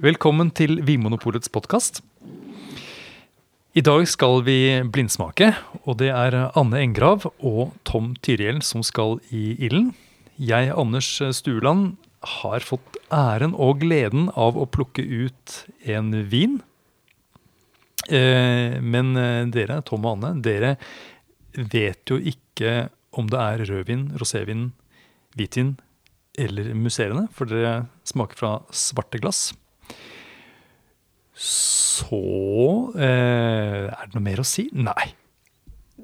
Velkommen til Vinmonopolets podkast. I dag skal vi blindsmake, og det er Anne Engrav og Tom Tyrihjell som skal i ilden. Jeg, Anders Stueland, har fått æren og gleden av å plukke ut en vin. Eh, men eh, dere, Tom og Anne, dere vet jo ikke om det er rødvin, rosévin, hvitvin eller musserende, for dere smaker fra svarte glass. Så eh, Er det noe mer å si? Nei.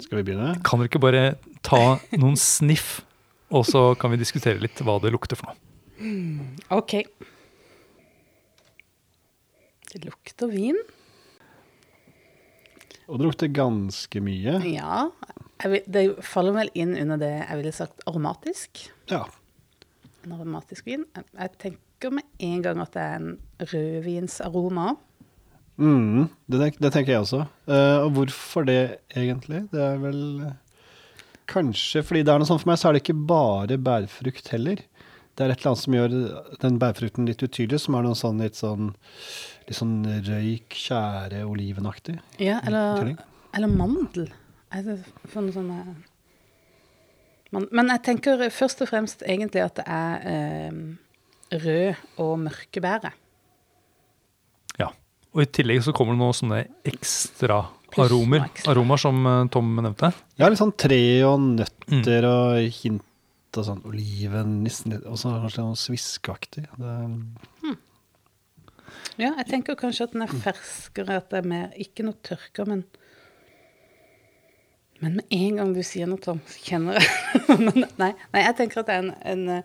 Skal vi begynne? Kan dere ikke bare ta noen sniff, og så kan vi diskutere litt hva det lukter for noe? OK. Det lukter vin. Og det lukter ganske mye. Ja. Jeg vil, det faller vel inn under det jeg ville sagt aromatisk. Ja. En aromatisk vin. Jeg, jeg tenker med en gang at det er en rødvinsaroma. Mm, det, det tenker jeg også. Uh, og hvorfor det, egentlig? Det er vel eh, Kanskje fordi det er noe sånt for meg, så er det ikke bare bærfrukt heller. Det er et eller annet som gjør den bærfrukten litt utydelig, som er noe sånn litt sånn litt sånn røyk, tjære, olivenaktig. Ja, eller, eller mandel. Er det sånn, Men jeg tenker først og fremst egentlig at det er eh, rød og mørke bæret. Og i tillegg så kommer det noen sånne ekstra aromer, aromer. som eh, Tom nevnte. Ja, litt sånn tre og nøtter og hint og sånn oliven, nissen litt, og så kanskje noe sviskeaktig. Mm. Ja, jeg tenker kanskje at den er ferskere, at det er mer Ikke noe tørka, men Men med en gang du sier noe, Tom, så kjenner jeg men, nei, nei, jeg tenker at det er en, en,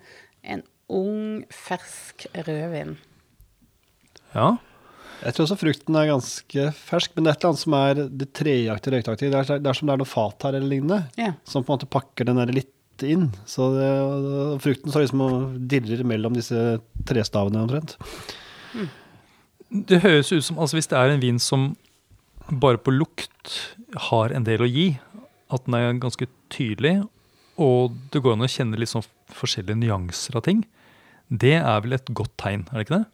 en ung, fersk rødvin. Ja. Jeg tror også frukten er ganske fersk, men det er et eller annet som er det treaktige, røyktaktige. Det er, det er som det er noe fat her eller lignende, Ja. som på en måte pakker den der litt inn. Så det, og frukten står liksom og dirrer mellom disse trestavene omtrent. Det høres ut som altså Hvis det er en vin som bare på lukt har en del å gi, at den er ganske tydelig, og det går an å kjenne litt sånn forskjellige nyanser av ting, det er vel et godt tegn, er det ikke det?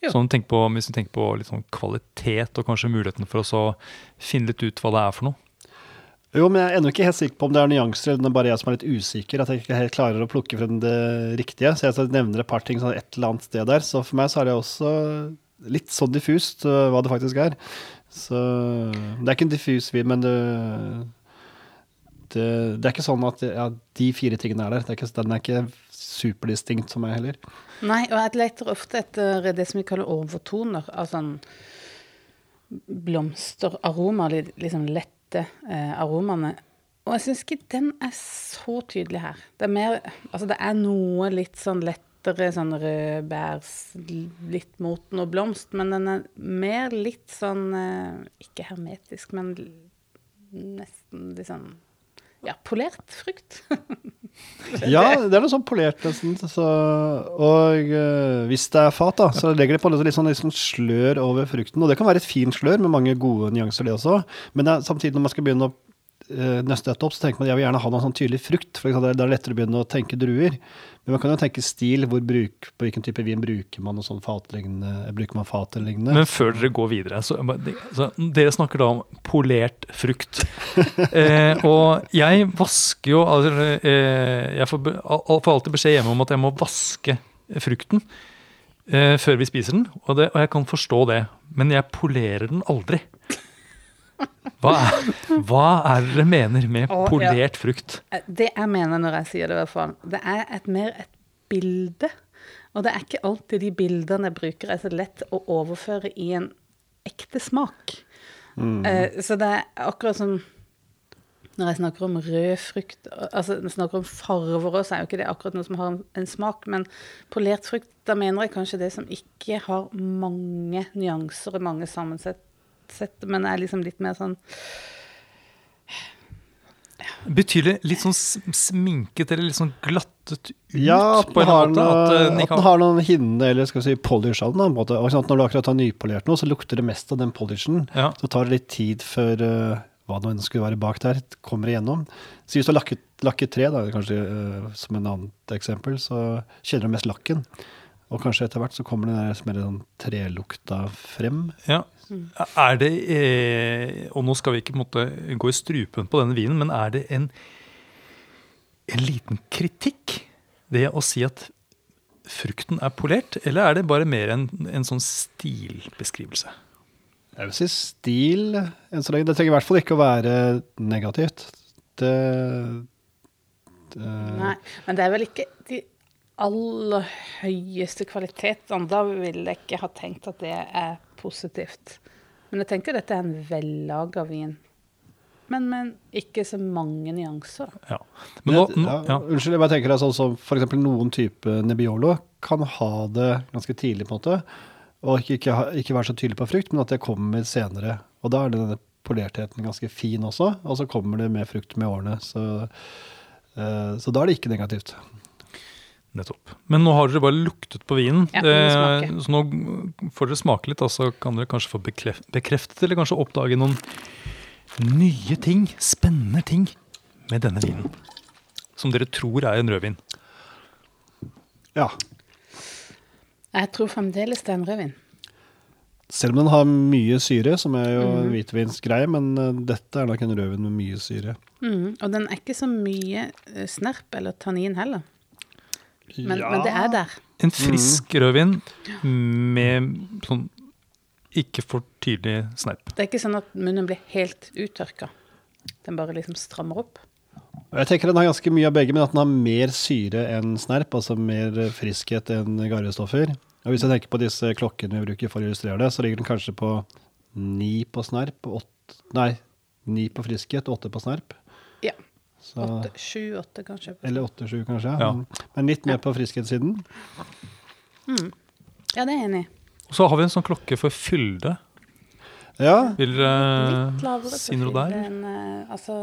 Jo. Sånn, tenk på, hvis vi tenker på litt sånn kvalitet og kanskje muligheten for oss å finne litt ut hva det er for noe. Jo, men jeg er ennå ikke helt sikker på om det er nyanser, eller om det er bare jeg som er litt usikker. At jeg ikke helt klarer å plukke frem det riktige. Så jeg nevner et par ting sånn et eller annet sted der. Så for meg så er det også litt sånn diffust uh, hva det faktisk er. Så det er ikke en diffus vin, men det, det, det er ikke sånn at ja, de fire tingene er der. Er ikke, den er ikke superdistinkt som meg heller. Nei, og jeg leter ofte etter det som vi kaller overtoner, av sånn blomsteraromaer, liksom lette eh, aromaene. Og jeg syns ikke den er så tydelig her. Det er mer Altså, det er noe litt sånn lettere sånn rødbærs, litt mot noe blomst, men den er mer litt sånn eh, Ikke hermetisk, men nesten litt sånn Ja, polert frukt. Ja, det er noe sånn polert nesten. Så, og uh, hvis det er fat, da, så legger de på litt sånn, litt sånn slør over frukten. Og det kan være et fint slør med mange gode nyanser, det også. Men det er, samtidig, når man skal begynne å uh, nøste dette opp, så tenker man at jeg vil gjerne ha noe sånn tydelig frukt. For da er det lettere å begynne å tenke druer. Men man kan jo tenke stil. Hvor bruk, på hvilken type vin bruker man og sånn fatlignende Bruker man fat eller lignende? Men før dere går videre, så, så Dere snakker da om polert frukt. eh, og jeg vasker jo altså, eh, Jeg får, får alltid beskjed hjemme om at jeg må vaske frukten eh, før vi spiser den. Og, det, og jeg kan forstå det, men jeg polerer den aldri. Hva er, hva er det dere mener med Å, ja. polert frukt? Eh, Det jeg mener når jeg sier det, i hvert fall, det er et mer et bilde. Og det er ikke alltid de bildene jeg bruker, er så lett å overføre i en ekte smak. Eh, så det er akkurat som når jeg snakker om rød frukt altså når jeg snakker om farver også, er jo ikke det akkurat noe som har en, en smak, men polert frukt, da mener jeg kanskje det som ikke har mange nyanser og mange sammensett, sett, men er liksom litt mer sånn Betyr det litt sånn sminket eller litt sånn glattet ut? Ja, at den, har, måte? noe, At, den at den har- noen hinne, eller skal vi si polish av den. en måte. Og når du akkurat har nypolert noe, så lukter det mest av den polishen. Ja. Så tar det litt tid før uh, hva det nå skulle være bak der, kommer igjennom. Så hvis du har lakket, lakket tre, da, kanskje uh, som en annet eksempel, så kjenner du mest lakken. Og kanskje etter hvert så kommer den der mer sånn trelukta frem. Ja. Er det eh, Og nå skal vi ikke måtte, gå i strupen på denne vinen, men er det en, en liten kritikk det å si at frukten er polert, eller er det bare mer en, en sånn stilbeskrivelse? Jeg vil si stil enn så lenge. Det trenger i hvert fall ikke å være negativt. Det, det Nei, men det er vel ikke de aller høyeste kvalitetene. Da ville jeg ikke ha tenkt at det er positivt. Men jeg tenker dette er en vellaga vin. Men med ikke så mange nyanser. Ja. Men nå, nå, ja, ja. Unnskyld, jeg bare tenker altså, så for eksempel noen type Nebbiolo kan ha det ganske tidlig, på en måte. Og ikke, ikke, ikke være så tydelig på frukt, men at det kommer senere. Og da er denne polertheten ganske fin også, og så kommer det med frukt med årene. Så, eh, så da er det ikke negativt. Nettopp. Men nå har dere bare luktet på vinen, Ja, Eh, så nå får dere smake litt, og så kan dere kanskje få bekreft, bekreftet eller kanskje oppdage noen nye ting, spennende ting, med denne vinen. Som dere tror er en rødvin. Ja. Jeg tror fremdeles det er en rødvin. Selv om den har mye syre, som er jo en hvitvinsgreie, men eh, dette er nok en rødvin med mye syre. Mhm, Og den er ikke så mye eh, snerp eller tannin heller. Men, Ja. men det er der. En frisk rødvin med sånn ikke for tydelig snerp. Det er ikke sånn at munnen blir helt uttørka. Den bare liksom strammer opp. Jeg tenker den har ganske mye av begge, men at den har mer syre enn snerp, altså mer friskhet enn garvestoffer. Og hvis jeg tenker på disse klokkene vi bruker for å illustrere det, så ligger den kanskje på ni på snerp, åtte, nei, ni på friskhet og åtte på snerp. Ja. Så, Åtte, Sju, åtte, kanskje. eller åtte-sju, kanskje. Ja. Men litt mer på friskhetssiden. Ja, det er jeg enig i. Og så har vi en sånn klokke for fylde. Ja, Vil dere Litt si noe der? enn uh, Altså,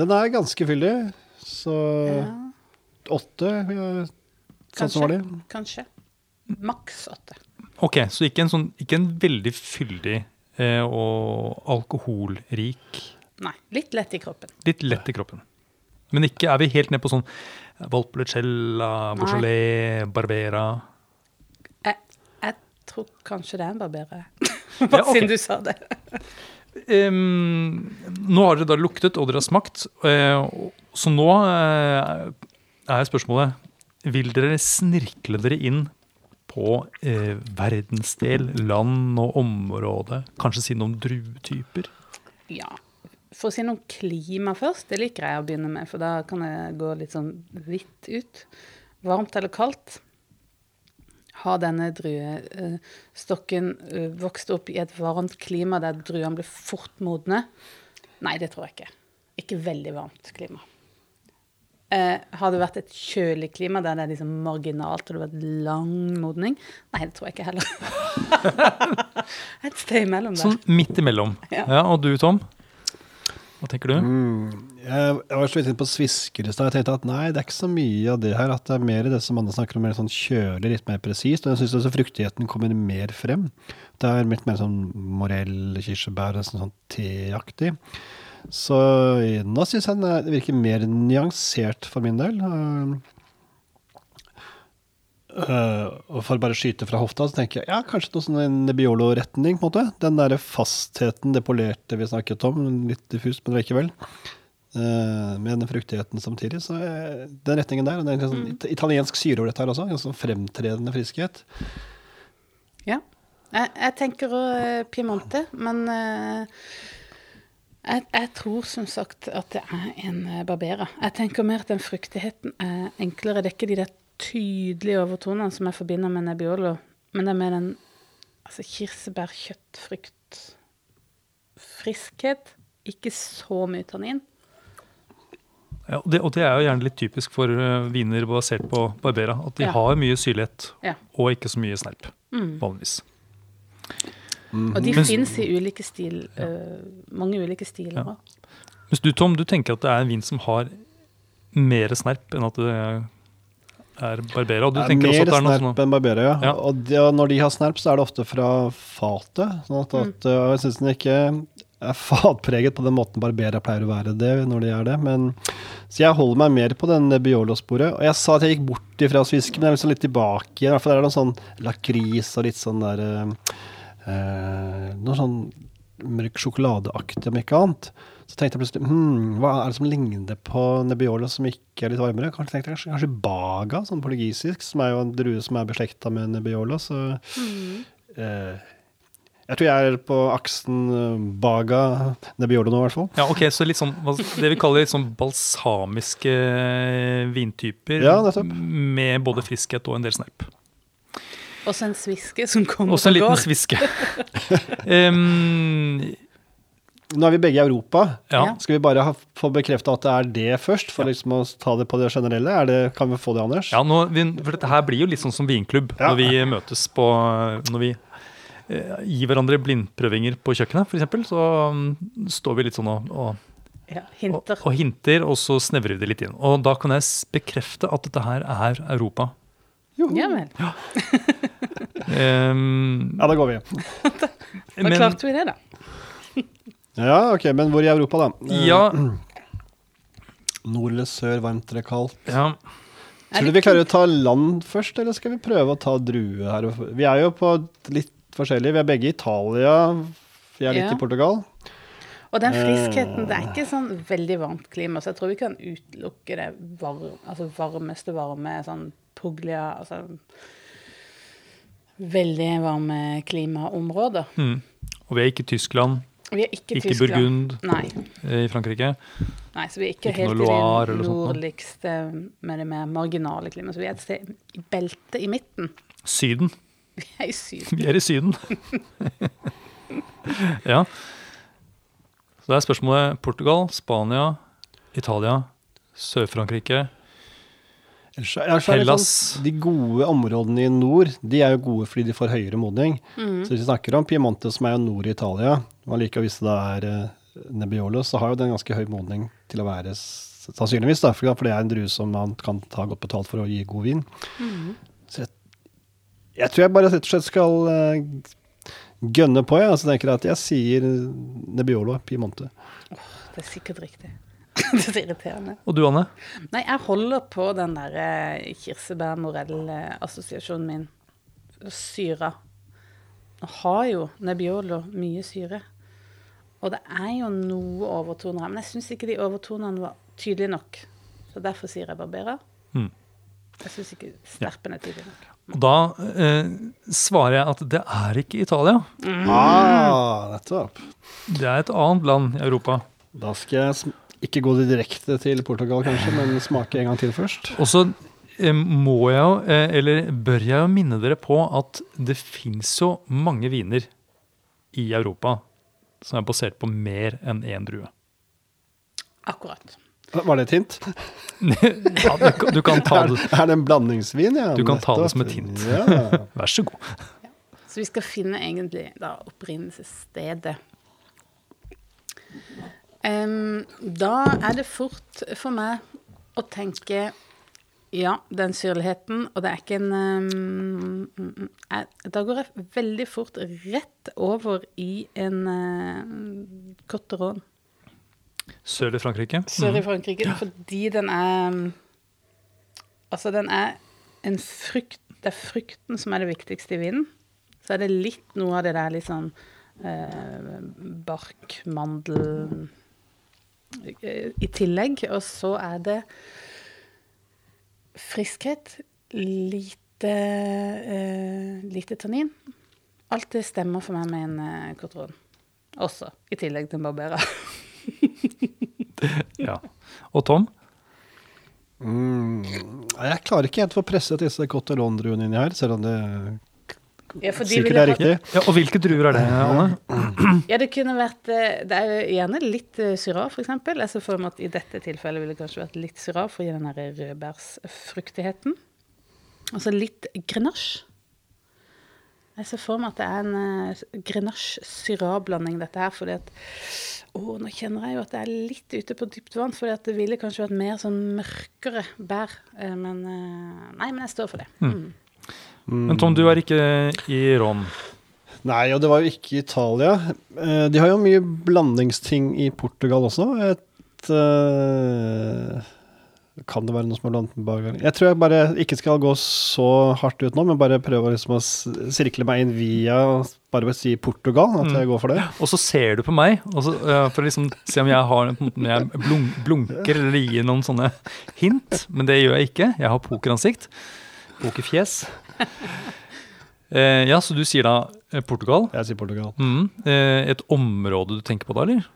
den er ganske fyldig. Så ja, åtte, kanskje, som var det. kanskje. Maks åtte. Ok, så ikke en, sånn, ikke en veldig fyldig eh, og alkoholrik Nei, litt lett i kroppen. Litt lett i kroppen. Men ikke er vi helt ned på sånn Valpolicella, Beaujolais, Barbera Jeg, jeg tror kanskje det er en Barbera, Ja, okay. Siden du sa det. um, Nå har dere da luktet, og dere har smakt. Uh, så nå uh, er spørsmålet Vil dere snirkle dere inn på uh, verdensdel, land og område? Kanskje si noe om druetyper? Ja. For å si noe klima først, det liker jeg å begynne med, for da kan jeg gå litt sånn vidt ut. Varmt eller kaldt? Har denne druestokken eh, vokst opp i et varmt klima der druene blir fort modne? Nei, det tror jeg ikke. Ikke veldig varmt klima. Eh, har det vært et kjølig klima der det er liksom marginalt og det har vært lang modning? Nei, det tror jeg ikke heller. et sted imellom der. Sånn midt imellom. Ja. Ja, og du, Tom? Hva tenker du? Mm, jeg, jeg var så vidt inne på svisker i stad. Jeg tenkte at nei, det er ikke så mye av det her. At det er mer det som Anne snakker om, mer sånn kjølig, litt mer presist. Og jeg syns også fruktigheten kommer mer frem. Det er litt mer sånn morell, kirsebær, nesten sånn teaktig. Så eh, nå syns jeg det virker mer nyansert for min del. Eh, og for å bare skyte fra hofta, så tenker jeg ja, kanskje noe sånn en Nebbiolo-retning, på en måte. Den derre fastheten, det polerte vi snakket om, litt diffust, men likevel. Eh, med den fruktigheten samtidig. Så eh, den retningen der, det er en sånn mm. italiensk syre over dette her også. En sånn fremtredende friskhet. Ja. Jeg, jeg tenker òg Piemonte, men jeg, jeg tror som sagt at det er en Barbera. Jeg tenker mer at den fruktigheten er enklere. Det er ikke de der tydelige overtonene som jeg forbinder med Nebbiolo, men det er mer den altså, kirsebær, friskhet. Ikke så mye tannin. Ja, og, det, og det er jo gjerne litt typisk for uh, viner basert på Barbera. At de Ja. har mye syrlighet Ja. og ikke så mye snerp. Mm. Vanligvis. Og de fins i ulike stil, uh, mange ulike stiler. Ja. også. Mens du, Tom, du tenker at det er en vin som har mer snerp enn at det er Barbera. Og du er tenker også at det er noe snerp sånn enn Barbera, ja. Ja. Og de, når de har snerp, så er det ofte fra fatet. Sånn at, Mm. at, uh, jeg syns den ikke er fatpreget på den måten Barbera pleier å være det når de er det. Men, så jeg holder meg mer på den Biolo-sporet. Og jeg sa at jeg gikk bort ifra sviske, men jeg er liksom litt tilbake igjen. fall der er det noe sånn lakris og litt sånn der eh, Noe sånn mørk sjokoladeaktig, om ikke annet. Så tenkte jeg plutselig hm, hva er det som ligner på Nebbiolo som ikke er litt varmere? Kanskje tenkte jeg kanskje, kanskje Baga, sånn portugisisk, som er jo en drue som er beslekta med Nebbiolo. Så eh, jeg tror jeg er på aksen eh, Baga Nebbiolo nå, i hvert fall. Ja, ok, Så litt sånn, det vi kaller litt sånn balsamiske vintyper Ja, nettopp. med både friskhet og en del snerp. Også en sviske som kommer Også en liten sviske. Em, Nå er vi begge i Europa. ja. Ja. Skal vi bare ha, få bekrefta at det er det først, for liksom å ta det på det generelle? Er det, kan vi få det, Anders? Ja, nå, vi, for dette her blir jo litt sånn som vinklubb Ja. når vi møtes på Når vi eh, gir hverandre blindprøvinger på kjøkkenet, f.eks., så um, står vi litt sånn og, og, Ja, og, hinter. og hinter, og så snevrer vi det litt inn. Og da kan jeg bekrefte at dette her er Europa. Joho. Ja vel. Em, Ja, da går vi. Da klarte vi det, da. Ja, ok, men hvor i Europa, da? Eh, ja, Nord eller sør, varmt eller kaldt? ja, Tror du vi klarer å ta land først, eller skal vi prøve å ta drue her? Vi er jo på litt forskjellige. Vi er begge i Italia. Vi er litt Ja. i Portugal. Og den friskheten, det er ikke sånn veldig varmt klima, så jeg tror vi kan utelukke det varm, altså varmeste varme, sånn Puglia, altså veldig varme klimaområder. mm. Og vi er ikke i Tyskland, Vi er ikke, ikke Burgund Nei, eh, i Frankrike. nei, så vi er ikke, Ikke helt noe Loire i det eller noe? nordligste med det mer marginale klimaet. Så vi er et sted i beltet i midten. Syden. Vi er i Syden. Vi er i Syden. ja. Så det er spørsmålet Portugal, Spania, Italia, Sør-Frankrike. Så- ellers så er det Hellas. Sånn, de gode områdene i nord de er jo gode fordi de får høyere modning. Mm. Så hvis vi snakker om Piemonte, som er jo nord i Italia, og å hvis det er eh, Nebbiolo, så har jo den ganske høy modning til å være sannsynligvis, da, for det er en drue som man kan ta godt betalt for å gi god vin. Mm. Så jeg, jeg tror jeg bare rett og slett skal uh, gønne på, jeg. så tenker jeg at jeg sier Nebbiolo, Piemonte. Det er sikkert riktig. det er så irriterende. Og du, Anne? Nei, jeg holder på den der eh, kirsebær-morell-assosiasjonen min. Syra. Jeg har jo Nebbiolo mye syre. Og det er jo noe overtoner her. Men jeg syns ikke de overtonene var tydelige nok. Så derfor sier jeg Barbera. Mm. Jeg syns ikke sterpen er tydelig nok. Og da eh, svarer jeg at det er ikke Italia. Ah, nettopp. Det er et annet land i Europa. Da skal jeg sm- ikke gå direkte til Portugal, kanskje, men smake en gang til først. Og så eh, må jeg jo, eh, eller bør jeg jo minne dere på at det fins jo mange viner i Europa som er basert på mer enn én drue. Akkurat. Var det et hint? Ja, du, kan- du kan ta det. er det en blandingsvin? Ja, Du kan ta det som et hint. Ja. Vær så god. Så vi skal finne egentlig da opprinnelsesstedet. Um, da er det fort for meg å tenke ja, den syrligheten, og det er ikke en em, mm, mm, jeg, Da går jeg veldig fort rett over i en uh, cotteron Sør i Frankrike. sør i Frankrike, fordi den er Altså, den er en frukt Det er frukten som er det viktigste i vinen. Så er det litt noe av det der litt sånn eh, bark, mandel eh, i tillegg. Og så er det friskhet, lite, uh, lite tannin. Alt det stemmer for meg med en uh, kortron. Også, i tillegg til en barberer. Ja. Og Tom? Mm. Jeg klarer ikke helt å få presset disse Cotteron-druene inni her, selv om det Ja, for de sikkert det er riktig. Ja, og hvilke druer er det, Anne? Ja, det kunne vært eh, Det er jo gjerne litt eh, syra, f.eks. Jeg ser for meg at i dette tilfellet ville det kanskje vært litt syra for å gi den her rødbærsfruktigheten. Og så litt grenache. Jeg ser for meg at det er en uh, grenache-syra-blanding, dette her, fordi at Å, nå kjenner jeg jo at det er litt ute på dypt vann, fordi at det ville kanskje vært mer sånn mørkere bær. eh, men eh, Nei, men jeg står for det. Mm. Men Tom, du er ikke i Rom? Nei, og det var jo ikke Italia. Eh, De har jo mye blandingsting i Portugal også. Et uh, Kan det være noe som er blandet med bagaring? Jeg tror jeg bare ikke skal gå så hardt ut nå, men bare prøve liksom å sirkle meg inn via bare å si Portugal. At jeg går for det. Og så ser du på meg, så, for å liksom se om jeg har måte, jeg blunker eller gir noen sånne hint. Men det gjør jeg ikke. Jeg har pokeransikt. Pokerfjes. Eh, ja, så du sier da eh, Portugal. Jeg sier Portugal. Mm. Eh, et område du tenker på da, eller?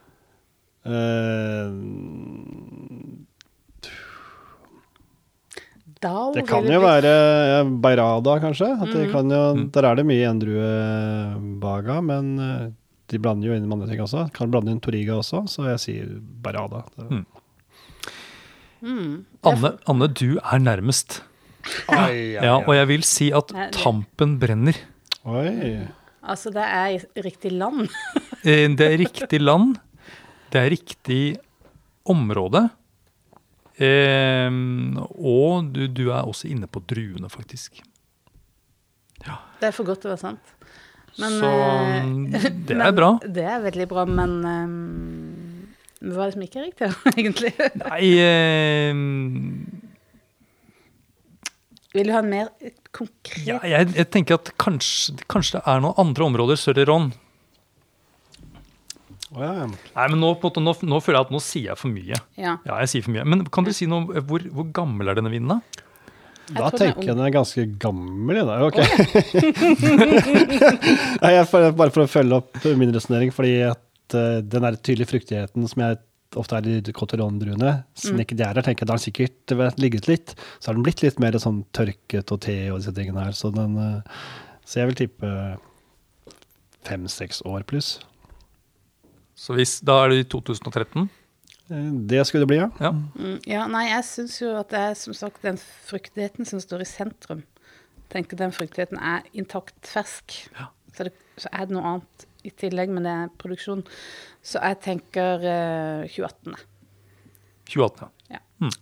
Eh, det kan jo være Beirada, kanskje. Kan jo, Mm. Der er det mye endruebaga, men de blander jo inn med andre ting også. Kan blande inn Toriga også, så jeg sier Beirada. Mm. Mm. Anne, Anne, du er nærmest. Oi, Ja, og jeg vil si at tampen brenner. Oi. Altså, det er riktig land. Eh, Det er riktig land. Det er riktig område. Eh, og du, du er også inne på druene, faktisk. Ja. Det er for godt til å være sant. Men, Så eh, det er men bra. Det er veldig bra, men um, hva er det som ikke er riktig, egentlig? Nei eh, Vil du ha en mer konkret ja, jeg, jeg tenker at kanskje, kanskje det er noen andre områder sør i Ron. Oh, ja, ja. Nei, men nå, på en måte, nå, nå føler jeg at nå sier jeg for mye. Ja. Ja, jeg sier for mye. Men kan du si noe, hvor, hvor gammel er denne vinen, da? Da jeg er tenker jeg den er ganske gammel, jeg da. Ok. Nei, jeg, bare for å følge opp min resonnering, fordi at uh, den der tydelige fruktigheten som jeg ofte er de cotoron-druene. som Mm. ikke de er her, tenker jeg da har sikkert vet, ligget litt. Så har den blitt litt mer sånn tørket og te og disse tingene her. Så, den, eh, så jeg vil tippe fem-seks år pluss. Så hvis, Da er det i 2013? Eh, Det skulle det bli, ja. Ja. Mm, Ja, nei, jeg syns jo at det er som sagt den fruktigheten som står i sentrum. tenker den fruktigheten er intakt fersk. Ja. Så, det, så er det noe annet i tillegg, men det er produksjon. Så jeg tenker eh, 2018. 2018, Ja. Mm.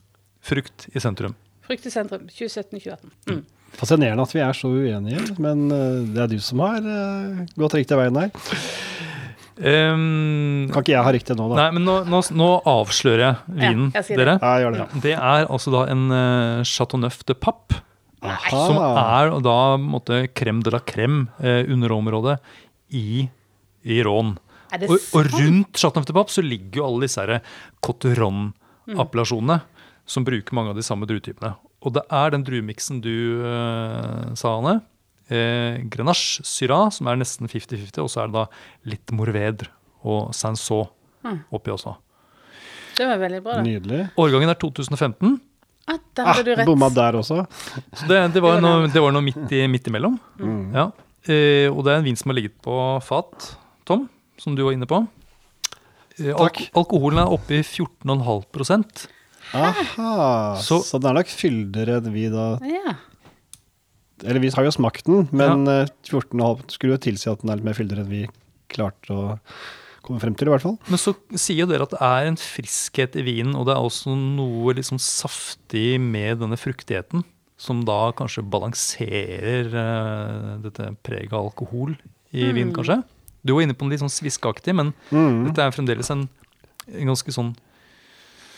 Frukt i sentrum. Frukt i sentrum 2017-2018. Mm. Fascinerende at vi er så uenige, men eh, det er du som har uh, gått riktig veien her. Um, Kan ikke jeg ha riktig nå, da? nei, men nå, nå, nå avslører jeg vinen, Ja, jeg dere. Ja, gjør det. Ja, det er altså da en uh, Chateauneuf de Pape, Aha. som er da måtte, crème de la crème, eh, underområdet i, i Rån. Er det Og, og rundt Chateauneuf de så ligger jo alle disse her Coteron-appellasjonene, som bruker mange av de samme druetypene. Og det er den druemiksen du uh, sa, Anne. Eh, Grenache Syrah, som er nesten 50-50, og så er det da litt Morvedre og Sanson Mm. oppi også. Det var veldig bra, da. Nydelig. Årgangen er 2015, Ah, der Ah, hadde du rett. bomma der også. så det, Det var noe, det var noe midt, i, midt imellom. Mm. Ja. Eh, og det er en vin som har ligget på fat, Tom, som du var inne på. Eh, alk Takk. alkoholen er oppe i 14,5 Aha, så, Så- den er nok fyldigere enn vi da Ja. Eller vi har jo smakt den, men ja. 14,5 skulle jo tilsi at den er litt mer fyldigere enn vi klarte å komme frem til, i hvert fall. Men så sier dere at det er en friskhet i vinen, og det er også noe liksom saftig med denne fruktigheten, som da kanskje balanserer uh, dette preget av alkohol i Mm. vinen, kanskje? Du var inne på noe litt sånn sviskeaktig, men Mm. dette er fremdeles en, en ganske sånn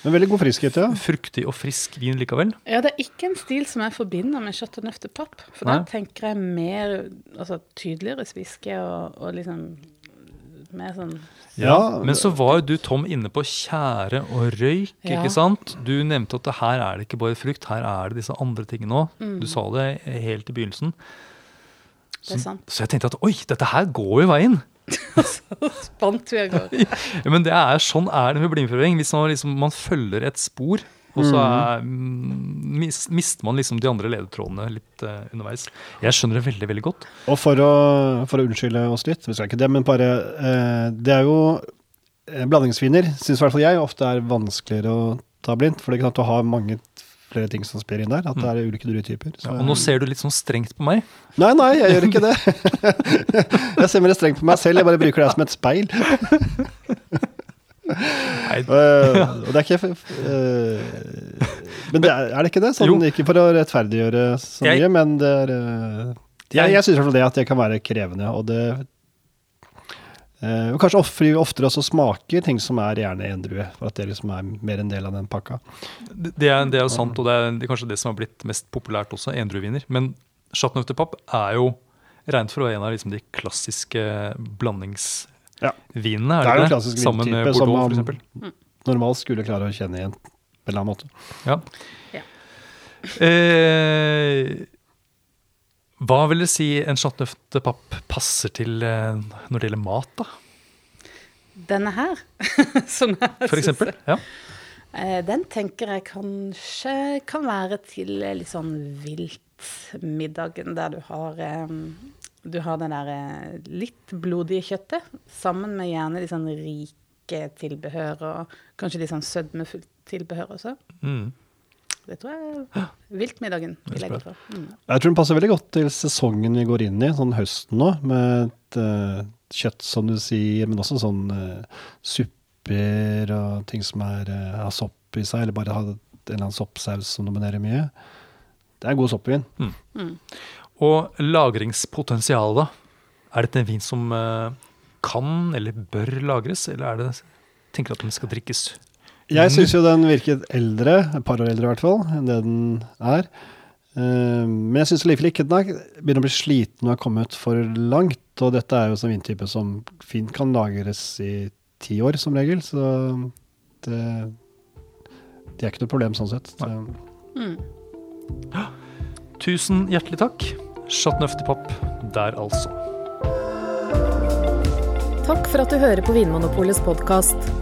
Men veldig god friskhet, ja. fruktig og frisk vin likevel. ja, det er ikke en stil som jeg forbinder med kjøtt de nøftepapp, For Nei. da tenker jeg mer altså, tydeligere sviske og, og liksom mer sånn Ja. Men så var jo du, Tom, inne på tjære og røyk, Ja. ikke sant? Du nevnte at her er det ikke bare frukt, her er det disse andre tingene òg. Mm. Du sa det helt i begynnelsen. Det er sant. Så jeg tenkte at oi, dette her går jo veien. Spant vi av gårde. Ja, men det er, sånn er det med blindprøving. Hvis man, liksom, man følger et spor, og så er, mm, mis, mister man liksom de andre ledetrådene litt uh, underveis. Jeg skjønner det veldig, veldig godt. Og for å, for å unnskylde oss litt, vi skal ikke det, men bare uh, Det er jo eh, Blandingsviner syns i hvert fall jeg ofte er vanskeligere å ta blindt. For det er ikke sant, du har mange flere ting som spiller inn der. At det er ulike druetyper. Ja, og nå ser du litt sånn strengt på meg. Nei, nei, jeg gjør ikke det. jeg ser mer strengt på meg selv. Jeg bare bruker det som et speil. Nei, Eh, og det er ikke eh, Men det er, er det ikke det? Sånn, ikke for å rettferdiggjøre så Jeg- mye, men det er eh, Jeg, jeg syns i hvert fall det at det kan være krevende, og det og kanskje oftere, oftere også smake ting som er gjerne endrue, for at det liksom er mer en del av den pakka. Det det er, det er jo sant, og det er, det er kanskje det som har blitt mest populært også, endrueviner. Men Chateau de Pape er jo regnet for å være en av liksom de klassiske blandingsvinene. Ja. er Det det er jo klassisk Sammen med vintype som man normalt skulle klare å kjenne igjen på en eller annen måte. Ja. Ja. Eh, hva vil det si en chateauneuf de papp passer til eh, når det gjelder mat, da? Denne her, som jeg For eksempel? Ja. Eh, Den tenker jeg kanskje kan være til eh, litt sånn viltmiddagen, der du har Du har det der litt blodige kjøttet, sammen med gjerne litt sånn rike tilbehør, og kanskje litt sånn sødmefullt tilbehør også. Mm. Det tror jeg viltmiddagen er vil jeg gå legger for. Mm. Jeg tror den passer veldig godt til sesongen vi går inn i, sånn høsten nå, med et uh, kjøtt, som du sier, men også sånn uh, supper og ting som er, uh, har sopp i seg, eller bare har en eller annen soppsaus som dominerer mye. Det er god soppvin. Og lagringspotensialet, da? Er dette en vin som kan eller bør lagres, eller er det tenker at den skal drikkes? Jeg syns jo den virket eldre, et par år eldre i hvert fall, enn det den er. Eh, Men jeg syns likevel ikke den er, begynner å bli sliten og har kommet for langt. Og dette er jo sånn vintype som fint kan lagres i ti år, som regel. Så det, det er ikke noe problem sånn sett. Mm. Tusen hjertelig takk. Chateau de der, altså. Takk for at du hører på Vinmonopolets podkast.